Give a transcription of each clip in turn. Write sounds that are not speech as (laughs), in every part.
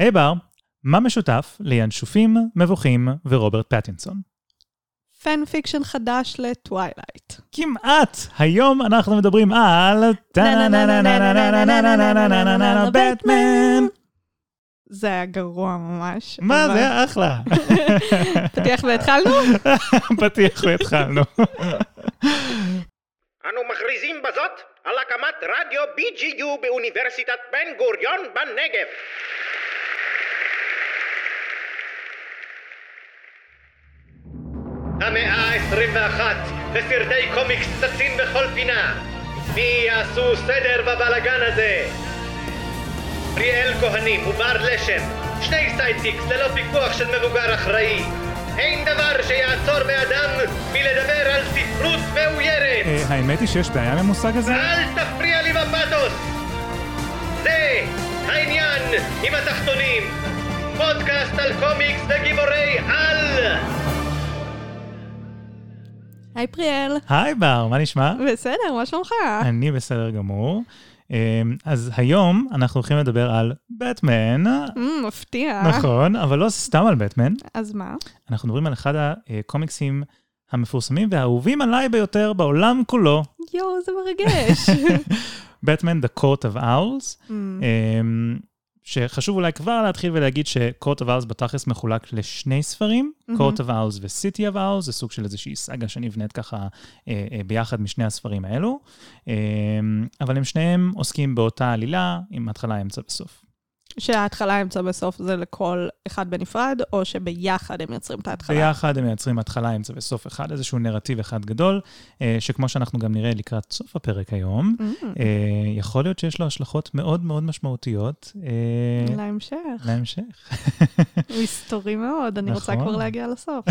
היי בר, מה משותף לינשופים, מבוכים ורוברט פטינסון? fan fiction חדש לטווילייט. כמעט! היום אנחנו מדברים על... בטמן! זה היה גרוע ממש. מה אבל- זה היה אחלה. פתיח והתחלנו? פתיח והתחלנו. אנו מכריזים בזאת על הקמת רדיו BGU באוניברסיטת בן גוריון בנגב. המאה ה-21 וסרטי קומיקס צצים בכל פינה. מי יעשו סדר בבלגן הזה? פריאל כהנים ובר לשם, שני sidekicks ללא פיקוח של מבוגר אחראי. אין דבר שיעצור מאדם מלדבר על ספרות מאוירת. אה, האמת היא שיש בעיה עם המושג הזה. אל תפריע לי בפתוס! זה העניין עם התחתונים. פודקאסט על קומיקס וגיבורי על! היי פריאל. היי בר, מה נשמע? בסדר, מה שלומך? אני בסדר גמור. אה, אז היום אנחנו הולכים לדבר על בטמן, אמ, מפתיע. נכון, אבל לא סתם על בטמן. אז מה? אנחנו מדברים על אחד הקומיקסים המפורסמים והאהובים עליי ביותר בעולם כולו, יואו, זה מרגש. (laughs) בטמן, The Court of Owls, אמ, אמ, שחשוב אולי כבר להתחיל ולהגיד ש-Court of Owls בתכלס מחולק לשני ספרים, מהמם. Court of Owls ו-City of Owls, זה סוג של איזושהי סאגה שנבנית ככה אה, אה, ביחד משני הספרים האלו, אמ, אבל הם שניהם עוסקים באותה עלילה, עם התחלה, אמצע וסוף. שההתחלה, אמצע, בסוף זה לכל אחד בנפרד, או שביחד הם יוצרים את ההתחלה? ביחד הם מייצרים התחלה, אמצע וסוף אחד, איזשהו נרטיב אחד גדול, אה, שכמו שאנחנו גם נראה לקראת סוף הפרק היום, אה, יכול להיות שיש לו השלכות מאוד מאוד משמעותיות אה, להמשך. להמשך. מסתורי מאוד, אני רוצה נכון. כבר להגיע לסוף.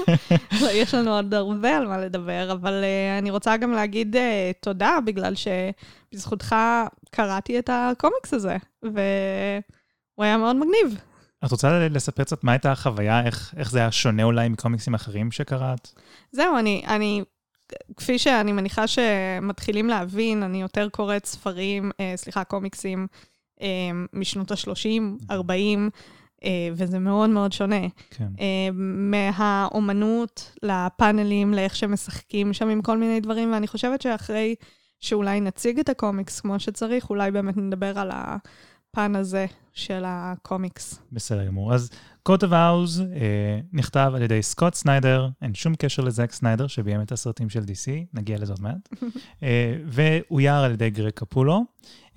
(laughs) לא, יש לנו עוד הרבה על מה לדבר, אבל אני רוצה גם להגיד תודה, בגלל שבזכותך קראתי את הקומיקס הזה, והוא היה מאוד מגניב. את רוצה לספר קצת מה הייתה החוויה, איך, איך זה היה שונה אולי מקומיקסים אחרים שקראת? זהו, אני, אני, כפי שאני מניחה שמתחילים להבין, אני יותר קוראת ספרים, אה, סליחה, קומיקסים אה, משנות ה-30, 40, אה, וזה מאוד מאוד שונה. כן. אה, מהאומנות לפאנלים, לאיך שמשחקים שם עם כל מיני דברים, ואני חושבת שאחרי שאולי נציג את הקומיקס כמו שצריך, אולי באמת נדבר על הפן הזה של הקומיקס. בסדר גמור. אז of House אה, נכתב על ידי סקוט סניידר, אין שום קשר לזאק סניידר שביים את הסרטים של DC, נגיע לזה עוד מעט, (laughs) אה, ואויר על ידי גרג קפולו.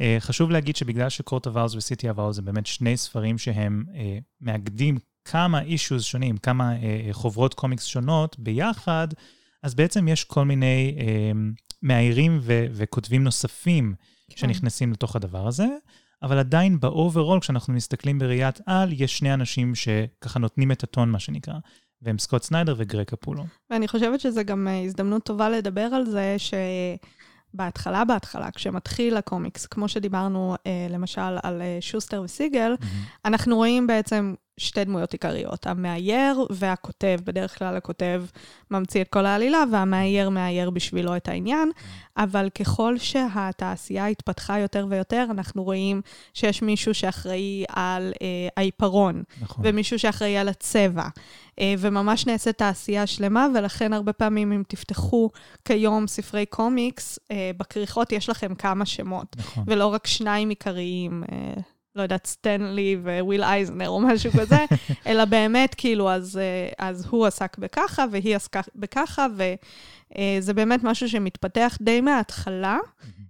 אה, חשוב להגיד שבגלל Court of Owls ו-City of Owls זה באמת שני ספרים שהם אה, מאגדים כמה אישוז שונים, כמה אה, חוברות קומיקס שונות ביחד, אז בעצם יש כל מיני אה, מאיירים ו- וכותבים נוספים שנכנסים לתוך הדבר הזה, אבל עדיין ב overall, כשאנחנו מסתכלים בראיית-על, יש שני אנשים שככה נותנים את הטון, מה שנקרא, והם סקוט סניידר וגרג קפולו. ואני חושבת שזו גם אה, הזדמנות טובה לדבר על זה שבהתחלה, בהתחלה, כשמתחיל הקומיקס, כמו שדיברנו אה, למשל על אה, שוסטר וסיגל, אנחנו רואים בעצם שתי דמויות עיקריות, המאייר והכותב. בדרך כלל הכותב ממציא את כל העלילה, והמאייר מאייר בשבילו את העניין. אבל ככל שהתעשייה התפתחה יותר ויותר, אנחנו רואים שיש מישהו שאחראי על אה, העיפרון, נכון. ומישהו שאחראי על הצבע. אה, וממש נעשית תעשייה שלמה, ולכן הרבה פעמים אם תפתחו כיום ספרי קומיקס, אה, בכריכות יש לכם כמה שמות, נכון. ולא רק שניים עיקריים. אה, לא יודעת, סטנלי וויל אייזנר או משהו כזה, (laughs) אלא באמת, כאילו, אז, אה, אז הוא עסק בככה והיא עסקה בככה, וזה באמת משהו שמתפתח די מההתחלה.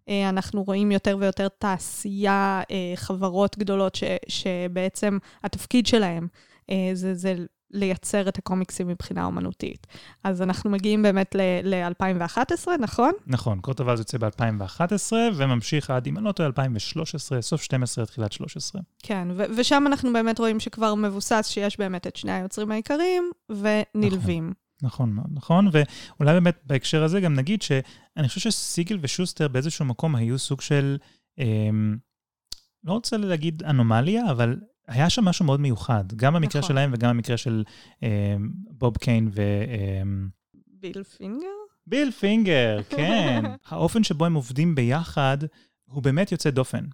אה, אנחנו רואים יותר ויותר תעשייה, אה, חברות גדולות, ש, שבעצם התפקיד שלהם אה, זה, זה לייצר את הקומיקסים מבחינה אומנותית. אז אנחנו מגיעים באמת ל-2011, נכון? נכון, קורט אבל יוצא ב-2011, וממשיך עד, אם אני לא טועה, 2013, סוף 12, תחילת 13. כן, ו- ושם אנחנו באמת רואים שכבר מבוסס שיש באמת את שני היוצרים העיקריים ונלווים. נכון מאוד, נכון, ואולי באמת בהקשר הזה גם נגיד שאני חושב שסיגל ושוסטר באיזשהו מקום היו סוג של, אמ, לא רוצה להגיד אנומליה, אבל היה שם משהו מאוד מיוחד, גם במקרה נכון. שלהם וגם במקרה של אמ, בוב קיין ו... אמ, ביל פינגר? ביל פינגר, (laughs) כן. האופן שבו הם עובדים ביחד הוא באמת יוצא דופן.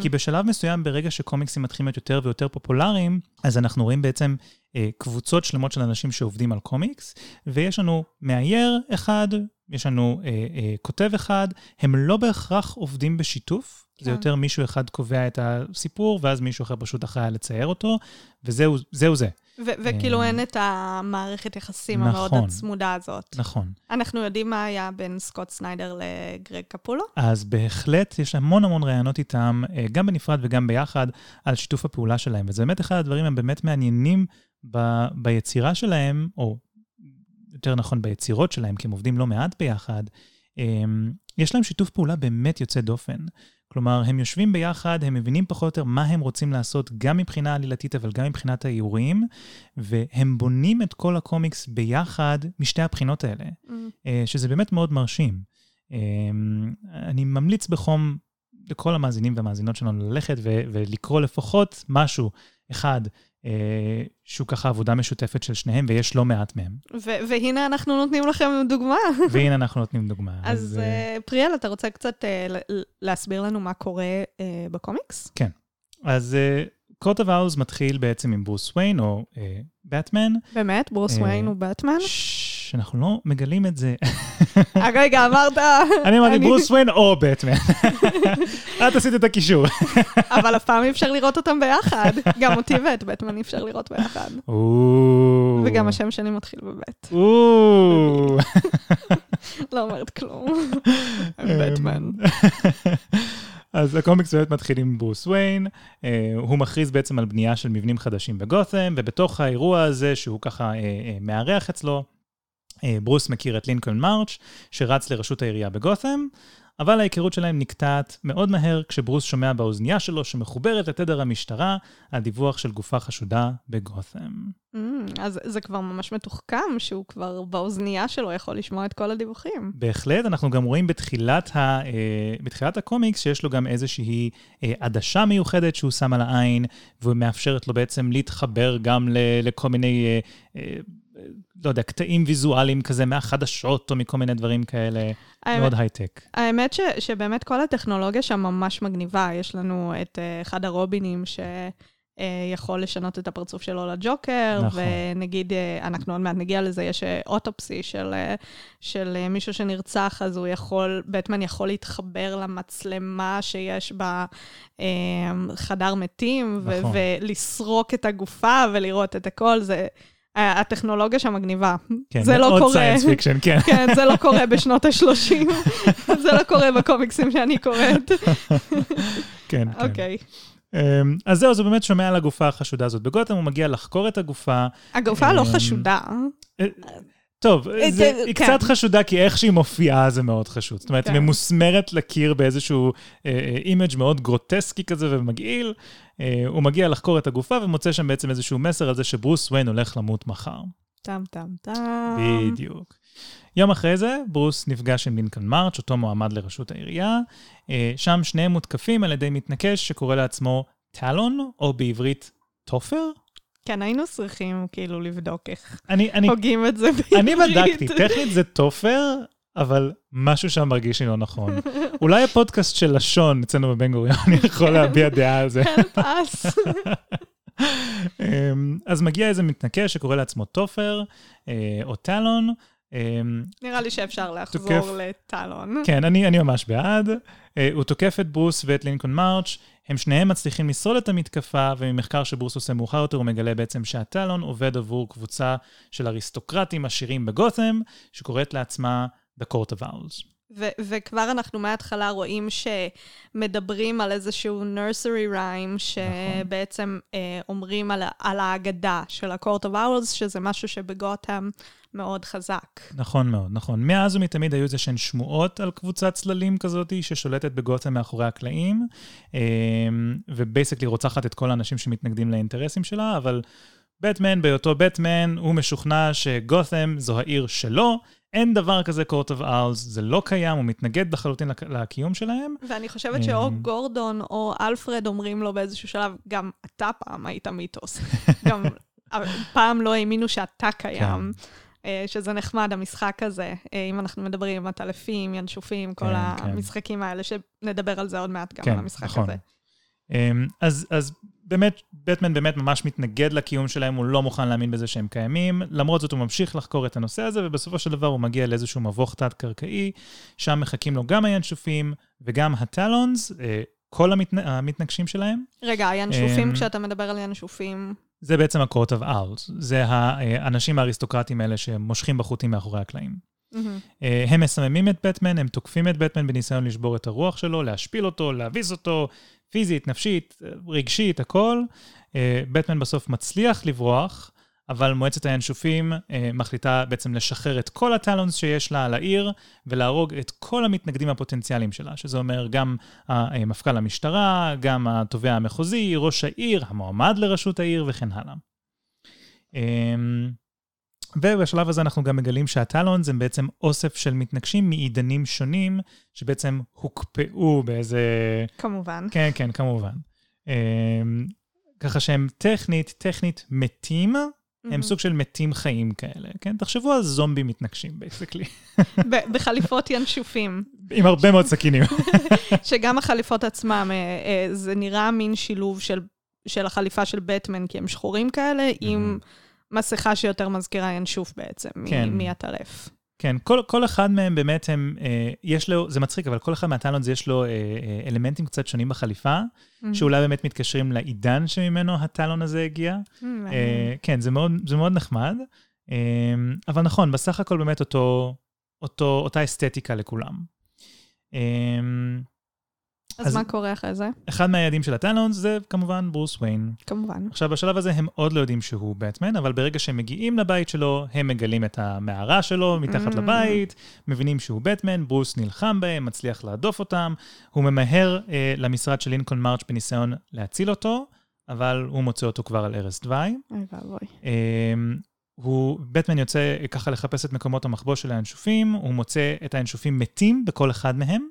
כי בשלב מסוים, ברגע שקומיקסים מתחילים להיות יותר ויותר פופולריים, אז אנחנו רואים בעצם אה, קבוצות שלמות של אנשים שעובדים על קומיקס, ויש לנו מאייר אחד, יש לנו אה, אה, כותב אחד, הם לא בהכרח עובדים בשיתוף, כן. זה יותר מישהו אחד קובע את הסיפור, ואז מישהו אחר פשוט אחראי לצייר אותו, וזהו זה. וכאילו אין את המערכת יחסים נכון, המאוד הצמודה הזאת. נכון. אנחנו יודעים מה היה בין סקוט סניידר לגרג קפולו? אז בהחלט יש המון המון רעיונות איתם, אה, גם בנפרד וגם ביחד, על שיתוף הפעולה שלהם. וזה באמת אחד הדברים הבאמת מעניינים ב, ביצירה שלהם, או יותר נכון ביצירות שלהם, כי הם עובדים לא מעט ביחד. אמ, יש להם שיתוף פעולה באמת יוצא דופן. כלומר, הם יושבים ביחד, הם מבינים פחות או יותר מה הם רוצים לעשות, גם מבחינה עלילתית, אבל גם מבחינת האיורים, והם בונים את כל הקומיקס ביחד משתי הבחינות האלה, mm. אה, שזה באמת מאוד מרשים. אה, אני ממליץ בחום לכל המאזינים והמאזינות שלנו ללכת ו- ולקרוא לפחות משהו אחד שהוא ככה עבודה משותפת של שניהם, ויש לא מעט מהם. ו- והנה אנחנו נותנים לכם דוגמה. (laughs) והנה אנחנו נותנים דוגמה. אז, אז uh, פריאל, אתה רוצה קצת uh, להסביר לנו מה קורה uh, בקומיקס? כן. אז קוט אוף האוז מתחיל בעצם עם ברוס וויין, או באטמן. באמת? ברוס וויין הוא באטמן? שאנחנו לא מגלים את זה. (laughs) רגע, אמרת... (laughs) אני אמרתי ברוס וויין או בטמן. (laughs) את עשית את הקישור. אבל אף פעם אי אפשר לראות אותם ביחד. גם אותי ואת בטמן אי אפשר לראות ביחד. וגם השם שלי מתחיל בבית. לא אומרת כלום. בטמן. אז הקומיקס באמת מתחיל עם ברוס וויין, אה, הוא מכריז בעצם על בנייה של מבנים חדשים בגות'ם, ובתוך האירוע הזה, שהוא ככה אה, אה, מארח אצלו, ברוס מכיר את לינקולן מרץ', שרץ לראשות העירייה בגות'ם, אבל ההיכרות שלהם נקטעת מאוד מהר כשברוס שומע באוזנייה שלו שמחוברת לתדר המשטרה על דיווח של גופה חשודה בגות'ם. Mm, אז זה כבר ממש מתוחכם שהוא כבר באוזנייה שלו יכול לשמוע את כל הדיווחים. בהחלט, אנחנו גם רואים בתחילת, ה, אה, בתחילת הקומיקס שיש לו גם איזושהי אה, עדשה מיוחדת שהוא שם על העין, ומאפשרת לו בעצם להתחבר גם ל, לכל מיני... אה, אה, לא יודע, קטעים ויזואליים כזה מהחדשות או מכל מיני דברים כאלה, האמת, מאוד הייטק. האמת ש, שבאמת כל הטכנולוגיה שם ממש מגניבה. יש לנו את uh, אחד הרובינים ש... uh, יכול לשנות את הפרצוף שלו לג'וקר, נכון. ונגיד, uh, אנחנו עוד מעט נגיע לזה, יש אוטופסי של, של מישהו שנרצח, אז הוא יכול, בטמן יכול להתחבר למצלמה שיש בחדר uh, מתים, נכון. ולסרוק את הגופה ולראות את הכל, זה... הטכנולוגיה שם מגניבה. כן, זה לא קורה. עוד science fiction, כן. (laughs) כן, זה לא קורה בשנות ה-30. (laughs) זה לא קורה בקומיקסים שאני קוראת. (laughs) כן, כן. אוקיי. אמ, אז זהו, זה באמת שומע על הגופה החשודה הזאת. בגותם הוא מגיע לחקור את הגופה. הגופה לא אמ, חשודה. אה, טוב, אה, זה, היא כן. קצת חשודה, כי איך שהיא מופיעה זה מאוד חשוד. זאת אומרת, כן. ממוסמרת לקיר באיזשהו image אה, מאוד גרוטסקי כזה ומגעיל. אה, הוא מגיע לחקור את הגופה ומוצא שם בעצם איזשהו מסר על זה שברוס וויין הולך למות מחר. טם טם טם. בדיוק. יום אחרי זה, ברוס נפגש עם לינקולן מארץ', אותו מועמד לראשות העירייה. אה, שם שניהם מותקפים על ידי מתנקש שקורא לעצמו Talon, או בעברית טופר. כן, היינו צריכים כאילו לבדוק איך אני, אני, הוגים את זה (laughs) בעברית. אני בדקתי, טכנית זה טופר, אבל משהו שם מרגיש לי לא נכון. (laughs) אולי הפודקאסט של לשון אצלנו בבן גוריון יכול להביע דעה על זה. (laughs) כן, פס. אמ, אז מגיע איזה מתנקש שקורא לעצמו טופר, אה, או טלון. אמ, נראה לי שאפשר לחזור לטלון. כן, אני, אני ממש בעד. אה, הוא תוקף את ברוס ואת לינקון מרץ', הם שניהם מצליחים לשרוד את המתקפה, וממחקר שברוס עושה מאוחר יותר הוא מגלה בעצם שהטלון עובד עבור קבוצה של אריסטוקרטים עשירים בגותם, שקוראת לעצמה The Court of Owls. ו- וכבר אנחנו מההתחלה רואים שמדברים על איזשהו nursery rhyme, שבעצם נכון. אה, אומרים על, על האגדה של ה-Court of Owls, שזה משהו שבגותם מאוד חזק. נכון מאוד, נכון. מאז ומתמיד היו איזה שהן שמועות על קבוצת צללים כזאת ששולטת בגותם מאחורי הקלעים, אה, ובייסקלי רוצחת את כל האנשים שמתנגדים לאינטרסים שלה, אבל בטמן, בהיותו בטמן, הוא משוכנע שגותם זו העיר שלו, אין דבר כזה קורט אוף ארלס, זה לא קיים, הוא מתנגד לחלוטין לקיום שלהם. ואני חושבת שאו גורדון או אלפרד אומרים לו באיזשהו שלב, גם אתה פעם היית מיתוס. (laughs) גם פעם לא האמינו שאתה קיים. אה, שזה נחמד, המשחק הזה, אה, אם אנחנו מדברים עם עטלפים, ינשופים, כל כן, כן. המשחקים האלה, שנדבר על זה עוד מעט גם, כן, על המשחק נכון. הזה. אמ, אז, אז באמת, בטמן באמת ממש מתנגד לקיום שלהם, הוא לא מוכן להאמין בזה שהם קיימים. למרות זאת, הוא ממשיך לחקור את הנושא הזה, ובסופו של דבר הוא מגיע לאיזשהו מבוך תת-קרקעי, שם מחכים לו גם הינשופים וגם הטלונס, אה, כל המתנ... המתנגשים שלהם. רגע, הינשופים, אמ, כשאתה מדבר על ינשופים, זה בעצם ה-court of owls. זה האנשים האריסטוקרטים האלה שמושכים בחוטים מאחורי הקלעים. אה, הם מסממים את בטמן, הם תוקפים את בטמן בניסיון לשבור את הרוח שלו, להשפיל אותו, להביס אותו, פיזית, נפשית, רגשית, הכל. אה, בטמן בסוף מצליח לברוח, אבל מועצת הינשופים אה, מחליטה בעצם לשחרר את כל הטלונס שיש לה על העיר, ולהרוג את כל המתנגדים הפוטנציאליים שלה, שזה אומר גם מפכ"ל המשטרה, גם התובע המחוזי, ראש העיר, המועמד לראשות העיר וכן הלאה. ובשלב הזה אנחנו גם מגלים שהטלונס הם בעצם אוסף של מתנגשים מעידנים שונים, שבעצם הוקפאו באיזה... כמובן. כן, כן, כמובן. אמ, ככה שהם טכנית, טכנית מתים. הם סוג של מתים חיים כאלה, כן? תחשבו על זומבים מתנגשים, בייסקלי. ב- בחליפות ינשופים, עם הרבה מאוד סכינים. (laughs) שגם החליפות עצמם, אה, אה, זה נראה מין שילוב של, של החליפה של בטמן, כי הם שחורים כאלה, עם מסכה שיותר מזכירה ינשוף בעצם, כן. מהטלף. כן, כל, כל אחד מהם באמת הם, אה, יש לו, זה מצחיק, אבל כל אחד מהטלונס יש לו אה, אה, אלמנטים קצת שונים בחליפה, שאולי באמת מתקשרים לעידן שממנו הטלון הזה הגיע. מעניין. אה, כן, זה מאוד, זה מאוד נחמד. אה, אבל נכון, בסך הכל באמת אותו, אותו, אותה אסתטיקה לכולם. אה, אז אז- מה קורה אחרי זה? אחד מהיעדים של הטלונס זה כמובן ברוס וויין. כמובן. עכשיו, בשלב הזה הם עוד לא יודעים שהוא בטמן, אבל ברגע שהם מגיעים לבית שלו, הם מגלים את המערה שלו מתחת Mm. לבית, מבינים שהוא בטמן, ברוס נלחם בהם, מצליח להדוף אותם, הוא ממהר אה, למשרד של לינקולן מרץ' בניסיון להציל אותו, אבל הוא מוצא אותו כבר על ערש דווי. אוי ואבוי. אמ, הוא, בטמן יוצא ככה לחפש את מקומות המחבוא של הינשופים, הוא מוצא את הינשופים מתים בכל אחד מהם,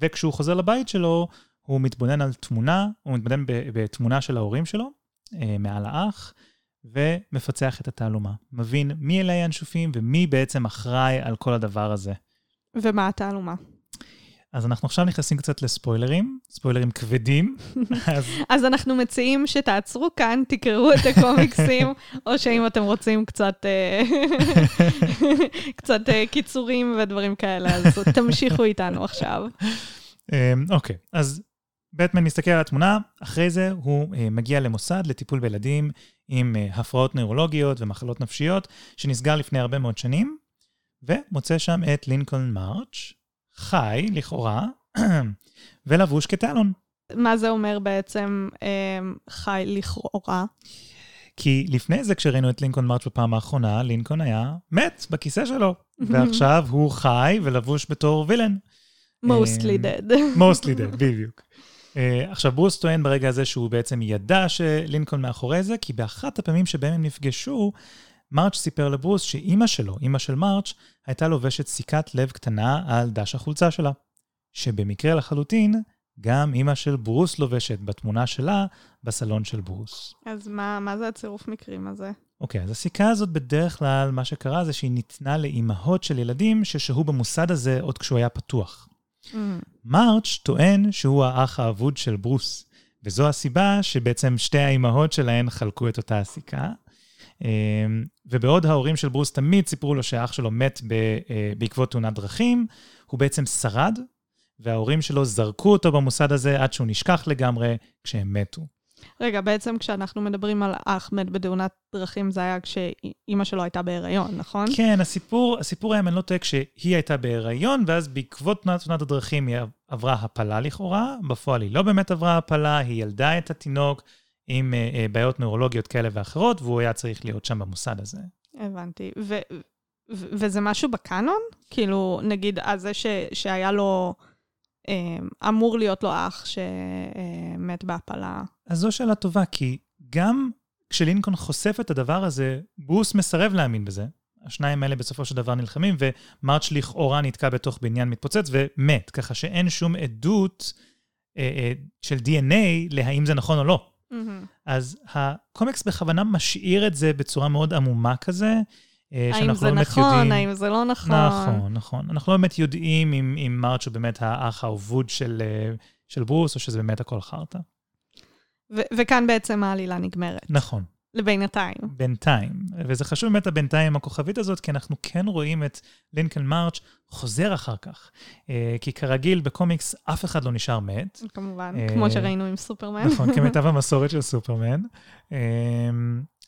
וכשהוא חוזר לבית שלו, הוא מתבונן על תמונה, הוא מתבונן בתמונה של ההורים שלו, אה, מעל האח, ומפצח את התעלומה. מבין מי אלה הינשופים ומי בעצם אחראי על כל הדבר הזה. ומה התעלומה? אז אנחנו עכשיו נכנסים קצת לספוילרים, ספוילרים כבדים. (laughs) אז אז אנחנו מציעים שתעצרו כאן, תקראו את הקומיקסים, (laughs) או שאם אתם רוצים קצת, אה, (laughs) קצת אה, קיצורים ודברים כאלה, אז תמשיכו איתנו עכשיו. אמ, אוקיי, אז בטמן מסתכל על התמונה, אחרי זה הוא אה, מגיע למוסד לטיפול בילדים עם הפרעות נוירולוגיות ומחלות נפשיות, שנסגר לפני הרבה מאוד שנים, ומוצא שם את לינקולן מרץ', חי, לכאורה, (clears throat) ולבוש כטלון. מה זה אומר בעצם אה, חי לכאורה? כי לפני זה, כשראינו את לינקולן מרץ' בפעם האחרונה, לינקולן היה מת בכיסא שלו, (laughs) ועכשיו הוא חי ולבוש בתור וילן. mostly אמ, dead. (laughs) mostly dead, בדיוק. Uh, עכשיו, ברוס טוען ברגע הזה שהוא בעצם ידע שלינקולן מאחורי זה, כי באחת הפעמים שבהם הם נפגשו, מרץ' סיפר לברוס שאימא שלו, אימא של מרץ', הייתה לובשת סיכת לב קטנה על דש החולצה שלה. שבמקרה לחלוטין, גם אימא של ברוס לובשת בתמונה שלה בסלון של ברוס. אז מה מה זה הצירוף מקרים הזה? אוקיי, אז הסיכה הזאת בדרך כלל, מה שקרה זה שהיא ניתנה לאימהות של ילדים ששהו במוסד הזה עוד כשהוא היה פתוח. Mm, מרץ' טוען שהוא האח האבוד של ברוס, וזו הסיבה שבעצם שתי האימהות שלהן חלקו את אותה הסיכה. אמ, ובעוד ההורים של ברוס תמיד סיפרו לו שהאח שלו מת אה, בעקבות תאונת דרכים, הוא בעצם שרד, וההורים שלו זרקו אותו במוסד הזה עד שהוא נשכח לגמרי כשהם מתו. רגע, בעצם כשאנחנו מדברים על אח מת בתאונת דרכים, זה היה כשאימא שלו הייתה בהיריון, נכון? כן, הסיפור, הסיפור היה, אם אני לא טועה, כשהיא הייתה בהיריון, ואז בעקבות תאונת הדרכים היא עברה הפלה לכאורה, בפועל היא לא באמת עברה הפלה, היא ילדה את התינוק עם אה, אה, בעיות נוירולוגיות כאלה ואחרות, והוא היה צריך להיות שם במוסד הזה. הבנתי. ו- ו- וזה משהו בקאנון? כאילו, נגיד, אז זה ש- שהיה לו, אה, אמור להיות לו אח שמת בהפלה. אז זו שאלה טובה, כי גם כשלינקולן חושף את הדבר הזה, ברוס מסרב להאמין בזה. השניים האלה בסופו של דבר נלחמים, ומרץ' לכאורה נתקע בתוך בניין מתפוצץ ומת, ככה שאין שום עדות אה, אה, של DNA להאם זה נכון או לא. מהמם. אז הקומיקס בכוונה משאיר את זה בצורה מאוד עמומה כזה, אה, האם זה לא נכון, יודעים... האם זה לא נכון. נכון, נכון. אנחנו לא באמת יודעים אם, אם מרץ' הוא באמת האח האבוד של, אה, של ברוס, או שזה באמת הכל חרטא. ו- וכאן בעצם העלילה נגמרת. נכון, לבינתיים. בינתיים. וזה חשוב באמת הבינתיים עם הכוכבית הזאת, כי אנחנו כן רואים את לינקולן מרץ' חוזר אחר כך. אה, כי כרגיל, בקומיקס אף אחד לא נשאר מת. כמובן, אה, כמו שראינו עם סופרמן. נכון, (laughs) כמיטב המסורת של סופרמן. אה,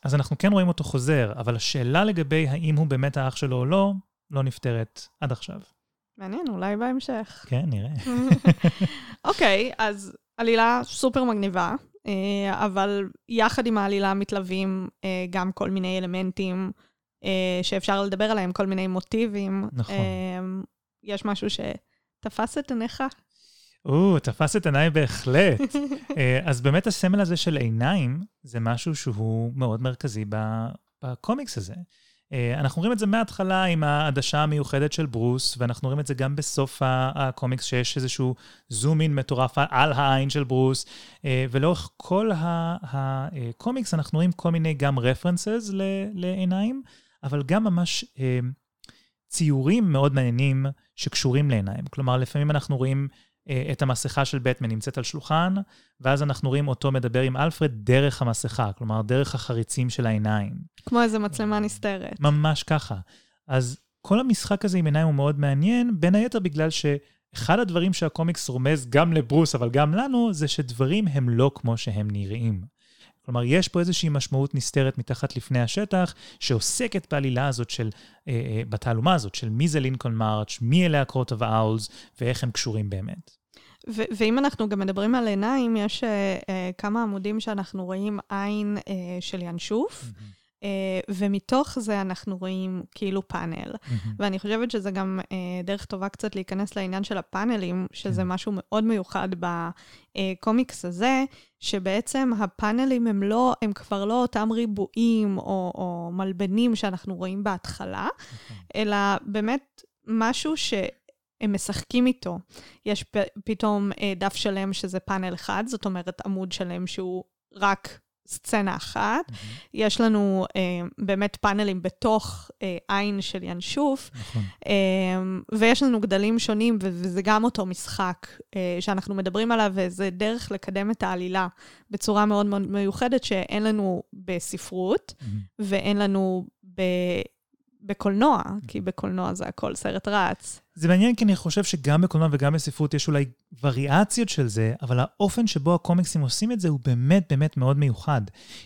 אז אנחנו כן רואים אותו חוזר, אבל השאלה לגבי האם הוא באמת האח שלו או לא, לא נפתרת עד עכשיו. מעניין, אולי בהמשך. כן, נראה. (laughs) אוקיי, אז עלילה סופר מגניבה, אבל יחד עם העלילה מתלווים אה, גם כל מיני אלמנטים אה, שאפשר לדבר עליהם, כל מיני מוטיבים. נכון. אה, יש משהו שתפס את עיניך? או, תפס את עיניי בהחלט. (laughs) אה, אז באמת הסמל הזה של עיניים, זה משהו שהוא מאוד מרכזי בקומיקס הזה. אה, אנחנו רואים את זה מההתחלה עם העדשה המיוחדת של ברוס, ואנחנו רואים את זה גם בסוף הקומיקס, שיש איזשהו זום אין מטורף על העין של ברוס, אה, ולאורך כל הקומיקס אנחנו רואים כל מיני גם references לעיניים, אבל גם ממש אה, ציורים מאוד מעניינים שקשורים לעיניים. כלומר, לפעמים אנחנו רואים את המסכה של בטמן נמצאת על שולחן, ואז אנחנו רואים אותו מדבר עם אלפרד דרך המסכה, כלומר, דרך החריצים של העיניים. כמו איזה מצלמה נסתרת. ממש ככה. אז כל המשחק הזה עם עיניים הוא מאוד מעניין, בין היתר בגלל שאחד הדברים שהקומיקס רומז גם לברוס, אבל גם לנו, זה שדברים הם לא כמו שהם נראים. כלומר, יש פה איזושהי משמעות נסתרת מתחת לפני השטח, שעוסקת בעלילה הזאת של, אה, אה, בתעלומה הזאת, של מי זה לינקולן מרץ', מי אלה הקרוט אב האולס, ואיך הם קשורים באמת. ו- ואם אנחנו גם מדברים על עיניים, יש uh, uh, כמה עמודים שאנחנו רואים עין uh, של ינשוף, uh, ומתוך זה אנחנו רואים כאילו פאנל. ואני חושבת שזה גם uh, דרך טובה קצת להיכנס לעניין של הפאנלים, שזה כן. משהו מאוד מיוחד בקומיקס הזה, שבעצם הפאנלים הם לא, הם כבר לא אותם ריבועים או, או מלבנים שאנחנו רואים בהתחלה, אלא באמת משהו ש... הם משחקים איתו. יש פ- פתאום אה, דף שלם שזה פאנל אחד, זאת אומרת עמוד שלם שהוא רק סצנה אחת. יש לנו אה, באמת פאנלים בתוך אה, עין של ינשוף, נכון. אה, ויש לנו גדלים שונים, ו- וזה גם אותו משחק אה, שאנחנו מדברים עליו, וזה דרך לקדם את העלילה בצורה מאוד מאוד מיוחדת, שאין לנו בספרות, ואין לנו ב... בקולנוע, כי בקולנוע זה הכל סרט רץ. זה מעניין כי אני חושב שגם בקולנוע וגם בספרות יש אולי וריאציות של זה, אבל האופן שבו הקומיקסים עושים את זה הוא באמת באמת מאוד מיוחד.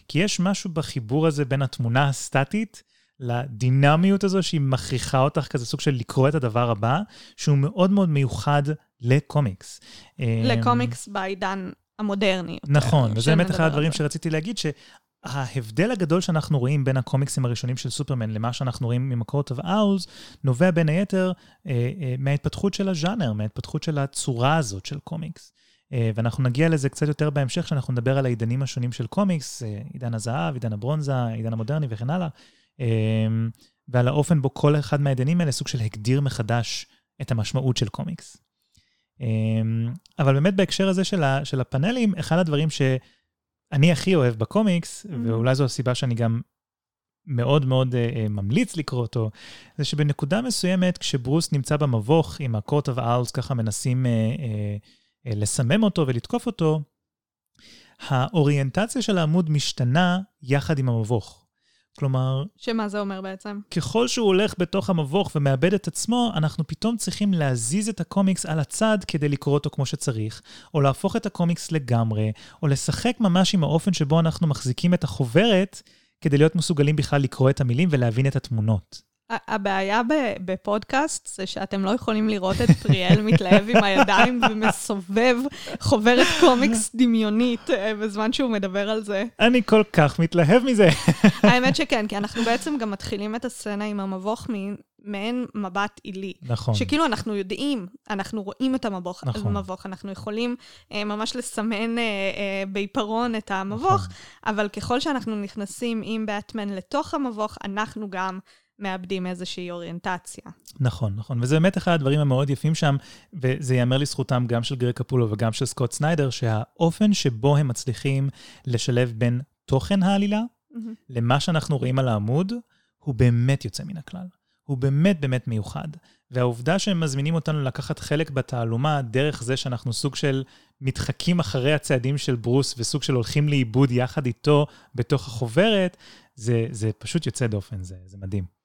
כי יש משהו בחיבור הזה בין התמונה הסטטית לדינמיות הזו שהיא מכריחה אותך כזה סוג של לקרוא את הדבר הבא, שהוא מאוד מאוד מיוחד לקומיקס. לקומיקס בעידן המודרני. יותר, נכון, וזה באמת אחד הדברים. שרציתי להגיד, שההבדל הגדול שאנחנו רואים בין הקומיקסים הראשונים של סופרמן למה שאנחנו רואים ממקורות of Owls, נובע בין היתר אה, אה, מההתפתחות של הז'אנר, מההתפתחות של הצורה הזאת של קומיקס. אה, ואנחנו נגיע לזה קצת יותר בהמשך, כשאנחנו נדבר על העידנים השונים של קומיקס, אה, עידן הזהב, עידן הברונזה, עידן המודרני וכן הלאה, אה, ועל האופן בו כל אחד מהעידנים האלה סוג של הגדיר מחדש את המשמעות של קומיקס. אה, אבל באמת בהקשר הזה של, ה, של הפאנלים, אחד הדברים שאני הכי אוהב בקומיקס, Mhm. ואולי זו הסיבה שאני גם מאוד מאוד uh, uh, ממליץ לקרוא אותו, זה שבנקודה מסוימת, כשברוס נמצא במבוך עם ה-Court of Owls, ככה מנסים uh, uh, uh, לסמם אותו ולתקוף אותו, האוריינטציה של העמוד משתנה יחד עם המבוך. כלומר, שמה זה אומר בעצם? ככל שהוא הולך בתוך המבוך ומאבד את עצמו, אנחנו פתאום צריכים להזיז את הקומיקס על הצד כדי לקרוא אותו כמו שצריך, או להפוך את הקומיקס לגמרי, או לשחק ממש עם האופן שבו אנחנו מחזיקים את החוברת, כדי להיות מסוגלים בכלל לקרוא את המילים ולהבין את התמונות. הבעיה בפודקאסט זה שאתם לא יכולים לראות את פריאל מתלהב עם הידיים ומסובב חוברת קומיקס דמיונית אה, בזמן שהוא מדבר על זה. אני כל כך מתלהב מזה. האמת שכן, כי אנחנו בעצם גם מתחילים את הסצנה עם המבוך ממעין מבט עילי. נכון. שכאילו אנחנו יודעים, אנחנו רואים את המבוך, נכון. המבוך אנחנו יכולים אה, ממש לסמן אה, אה, בעיפרון את המבוך, נכון. אבל ככל שאנחנו נכנסים עם באטמן לתוך המבוך, אנחנו גם מאבדים איזושהי אוריינטציה. נכון, נכון. וזה באמת אחד הדברים המאוד יפים שם, וזה ייאמר לזכותם גם של גרג קפולו וגם של סקוט סניידר, שהאופן שבו הם מצליחים לשלב בין תוכן העלילה למה שאנחנו רואים על העמוד, הוא באמת יוצא מן הכלל. הוא באמת באמת מיוחד. והעובדה שהם מזמינים אותנו לקחת חלק בתעלומה דרך זה שאנחנו סוג של מתחקים אחרי הצעדים של ברוס וסוג של הולכים לאיבוד יחד איתו בתוך החוברת, זה, זה פשוט יוצא דופן, זה, זה מדהים.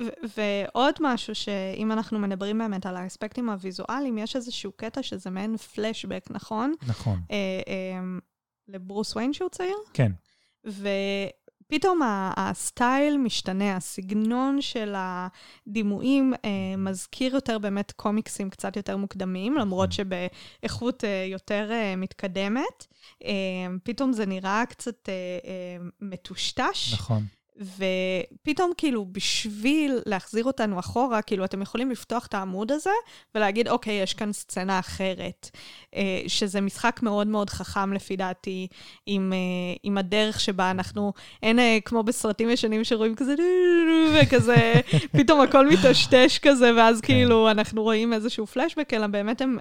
ו- ועוד משהו, שאם אנחנו מדברים באמת על האספקטים הוויזואליים, יש איזשהו קטע שזה מעין פלשבק, נכון? נכון. אה, אה, לברוס ויין שהוא צעיר? כן. ופתאום הסטייל משתנה, הסגנון של הדימויים אה, מזכיר יותר באמת קומיקסים קצת יותר מוקדמים, למרות שבאיכות אה, יותר אה, מתקדמת. אה, פתאום זה נראה קצת אה, אה, מטושטש. נכון. ופתאום כאילו בשביל להחזיר אותנו אחורה, כאילו אתם יכולים לפתוח את העמוד הזה ולהגיד, אוקיי, יש כאן סצנה אחרת. אה, שזה משחק מאוד מאוד חכם לפי דעתי, עם, אה, עם הדרך שבה אנחנו, אין אה, כמו בסרטים ישנים שרואים כזה, וכזה, (laughs) פתאום הכל מטשטש כזה, ואז כן. כאילו אנחנו רואים איזשהו פלשבק, אלא באמת הם,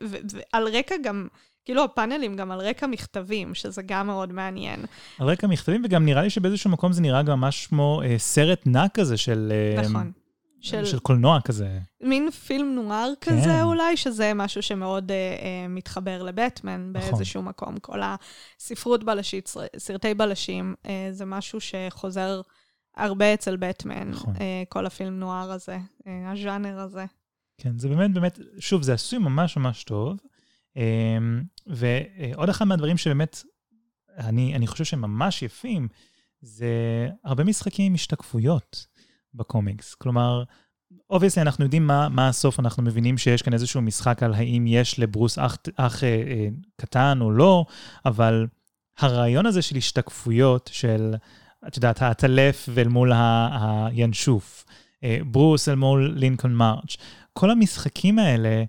ועל רקע גם... כאילו הפאנלים גם על רקע מכתבים, שזה גם מאוד מעניין. על רקע מכתבים, וגם נראה לי שבאיזשהו מקום זה נראה גם ממש כמו אה, סרט נע כזה של... אה, נכון. של... של קולנוע כזה. מין פילם נואר כן. כזה אולי, שזה משהו שמאוד אה, אה, מתחבר לבטמן נכון. באיזשהו מקום. כל הספרות בלשית, סר- סרטי בלשים, אה, זה משהו שחוזר הרבה אצל בטמן, נכון. אה, כל הפילם נואר הזה, אה, הז'אנר הזה. כן, זה באמת, באמת, שוב, זה עשוי ממש ממש טוב. אמ, ועוד אחד מהדברים שבאמת, אני, אני חושב שהם ממש יפים, זה הרבה משחקים עם השתקפויות בקומיקס. כלומר, obviously אנחנו יודעים מה, מה הסוף, אנחנו מבינים שיש כאן איזשהו משחק על האם יש לברוס אח, אח אה, אה, קטן או לא, אבל הרעיון הזה של השתקפויות, של, את יודעת, האטלף ואל מול ה- הינשוף, אה, ברוס אל מול לינקולן מרץ', כל המשחקים האלה,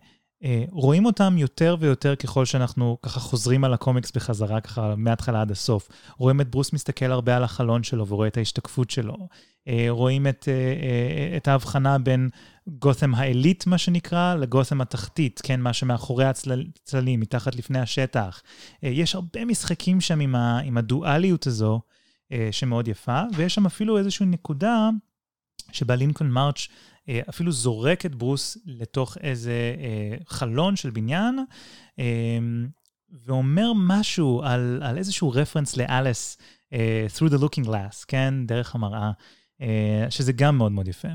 רואים אותם יותר ויותר ככל שאנחנו ככה חוזרים על הקומיקס בחזרה, ככה מההתחלה עד הסוף. רואים את ברוס מסתכל הרבה על החלון שלו ורואה את ההשתקפות שלו. אה, רואים את, אה, אה, את ההבחנה בין גותם העילית, מה שנקרא, לגותם התחתית, כן, מה שמאחורי הצללים, מתחת לפני השטח. אה, יש הרבה משחקים שם עם, ה, עם הדואליות הזו, אה, שמאוד יפה, ויש שם אפילו איזושהי נקודה שבה לינקולן מרץ' אה, אפילו זורק את ברוס לתוך איזה אה, חלון של בניין, אה, ואומר משהו על, על איזשהו רפרנס לאליס, through the looking glass, כן? דרך המראה, אה, שזה גם מאוד מאוד יפה.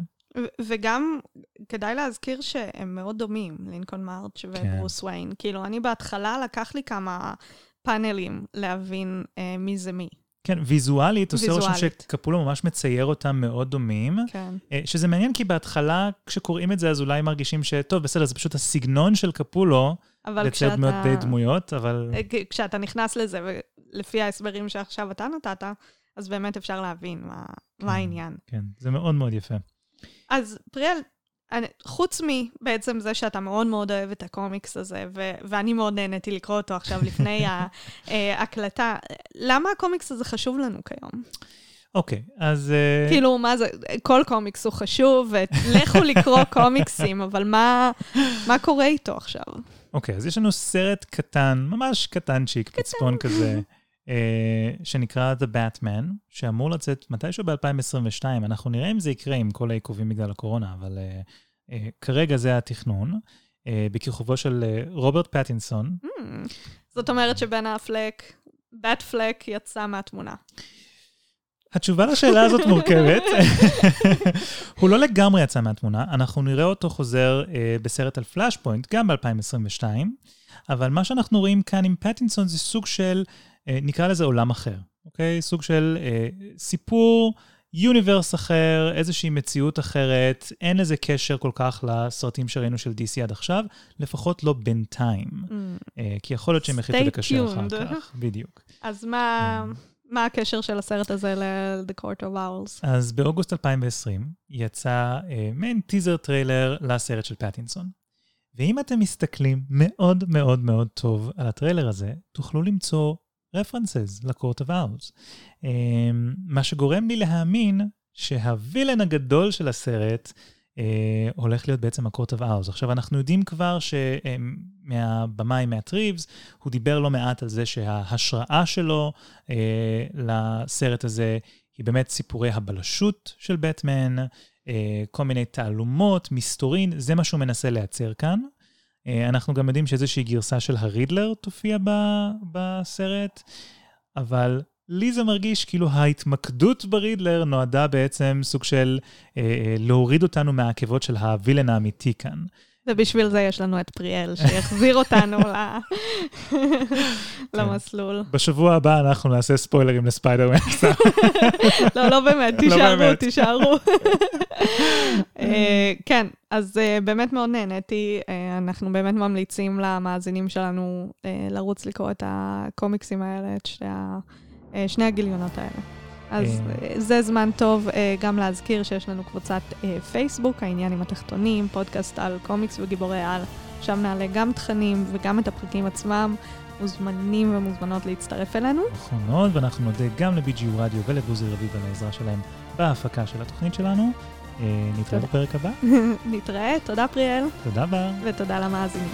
וגם כדאי להזכיר שהם מאוד דומים, לינקולן מרץ' וברוס כן. ויין. כאילו, אני בהתחלה לקח לי כמה פאנלים להבין אה, מי זה מי. כן, ויזואלית, עושה רושם. שקפולה ממש מצייר אותם מאוד דומים. כן. אה, שזה מעניין כי בהתחלה, כשקוראים את זה, אז אולי מרגישים שטוב, בסדר, זה פשוט הסגנון של קפולו, אבל לצייר. דמויות די דמויות, אבל... אה, כשאתה נכנס לזה, ולפי ההסברים שעכשיו אתה נתת, אז באמת אפשר להבין מה, מה העניין. כן, זה מאוד מאוד יפה. אז פריאל, אני, חוץ מבעצם זה שאתה מאוד מאוד אוהב את הקומיקס הזה, ו- ואני מאוד נהניתי לקרוא אותו עכשיו לפני (laughs) ההקלטה, למה הקומיקס הזה חשוב לנו כיום? אוקיי, אז... אה, כאילו, מה זה, כל קומיקס הוא חשוב, ולכו לקרוא (laughs) קומיקסים, אבל מה, מה קורה איתו עכשיו? אוקיי, אז יש לנו סרט קטן, ממש קטנצ'יק, פצפון כזה, אה, שנקרא The Batman, שאמור לצאת מתישהו ב-2022. אנחנו נראה אם זה יקרה עם כל העיכובים בגלל הקורונה, אבל אה, אה, כרגע זה התכנון, אה, בכיכובו של אה, רוברט פטינסון. Hmm, זאת אומרת שבן אפלק, בט פלק יצא מהתמונה. התשובה לשאלה הזאת מורכבת. (laughs) הוא לא לגמרי יצא מהתמונה, אנחנו נראה אותו חוזר אה, בסרט על פלאש פוינט, גם ב-2022, אבל מה שאנחנו רואים כאן עם פטינסון זה סוג של, אה, נקרא לזה עולם אחר, אוקיי? סוג של אה, סיפור, יוניברס אחר, איזושהי מציאות אחרת, אין לזה קשר כל כך לסרטים שראינו של DC עד עכשיו, לפחות לא בינתיים. Hmm. אה, כי יכול להיות שהם החליטו Stay לקשר אחר. כך, בדיוק. אז מה, מה הקשר של הסרט הזה ל-The Court of Owls? אז באוגוסט 2020 יצא אה, מעין teaser trailer לסרט של פטינסון. ואם אתם מסתכלים מאוד מאוד מאוד טוב על הטריילר הזה, תוכלו למצוא references ל Court of Owls. אה, מה שגורם לי להאמין שה villain הגדול של הסרט אה, הולך להיות בעצם הקורט of Owls. עכשיו, אנחנו יודעים כבר שמהבמאי, מאט ריבס, הוא דיבר לא מעט על זה שההשראה שלו אה, לסרט הזה היא באמת סיפורי הבלשות של בטמן, אה, כל מיני תעלומות, מסתורין, זה מה שהוא מנסה לייצר כאן. אה, אנחנו גם יודעים שאיזושהי גרסה של הרידלר תופיע ב- בסרט, אבל לי זה מרגיש כאילו ההתמקדות ברידלר נועדה בעצם סוג של אה, אה, להוריד אותנו מהעקבות של הווילן האמיתי כאן. ובשביל זה יש לנו את פריאל, שיחזיר אותנו ל... (laughs) למסלול. בשבוע הבא אנחנו נעשה ספוילרים לספיידרמן. (laughs) לא, לא באמת, לא תישארו. תישארו. (laughs) אה, כן, אז אה, באמת מאוד נהניתי. אה, אנחנו באמת ממליצים למאזינים שלנו אה, לרוץ לקרוא את הקומיקסים האלה, את שני אה, שני הגיליונות האלה. אז זה זמן טוב אה, גם להזכיר שיש לנו קבוצת אה, פייסבוק, העניין עם התחתונים, פודקאסט על קומיקס וגיבורי על. שם נעלה גם תכנים וגם את הפרקים עצמם. מוזמנים ומוזמנות להצטרף אלינו. נכון מאוד, ואנחנו נודה גם ל-BGU רדיו ולבוזי רביב על העזרה שלהם בהפקה של התוכנית שלנו. אה, נתראה. בפרק הבא. (laughs) נתראה, תודה פריאל, תודה בר. ותודה למאזינים.